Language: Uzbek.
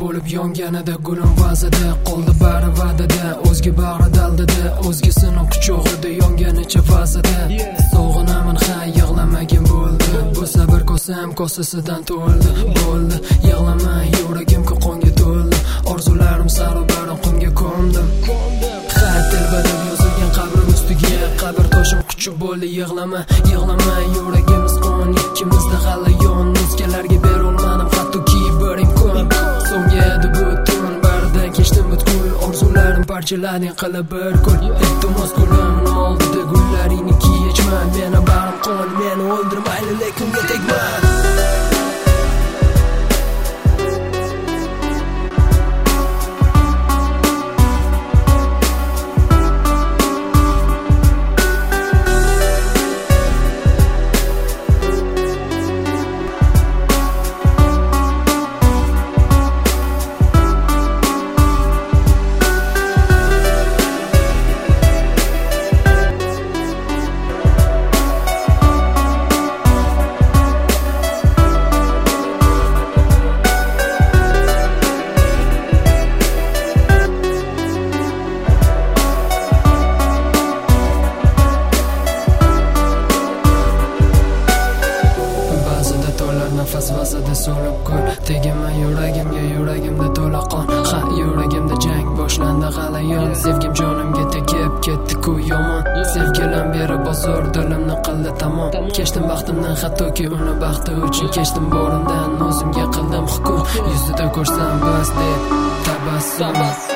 bo'lib yonganida gulim vazida qoldi bari va'dada o'zga bag'ri daldida o'zgasini quchog'ida yonganicha fazada sog'inaman ha yig'lamagin bo'ldi bu sabr kosam kosasidan to'ldi bo'ldi. Yig'lama yuragim qonga to'ldi orzularim sari barin qumga ko'mdim telbadab yozilgan qabrim ustiga qabr toshim quchib bo'ldi yig'lama yig'lama yuragimiz qon ikkimizda g'alla orzularim qilib bir kun. Iltimos qo'limni oldida gullaringni yechma meni barim qon meni o'ldirmayli lekin vazida so'lib ko'r. Tegma yuragimga yuragimda to'la qon. Ha yuragimda jang boshlandi g'alayon. Sevgim jonimga tegib ketdi ku yomon. Sevgilim beri bozor dilimni qildi tamom. Kechdim baxtimdan hattoki uni baxti uchun kechdim borimdan o'zimga qildim hukm yuzida ko'rsam bas deb tabassum.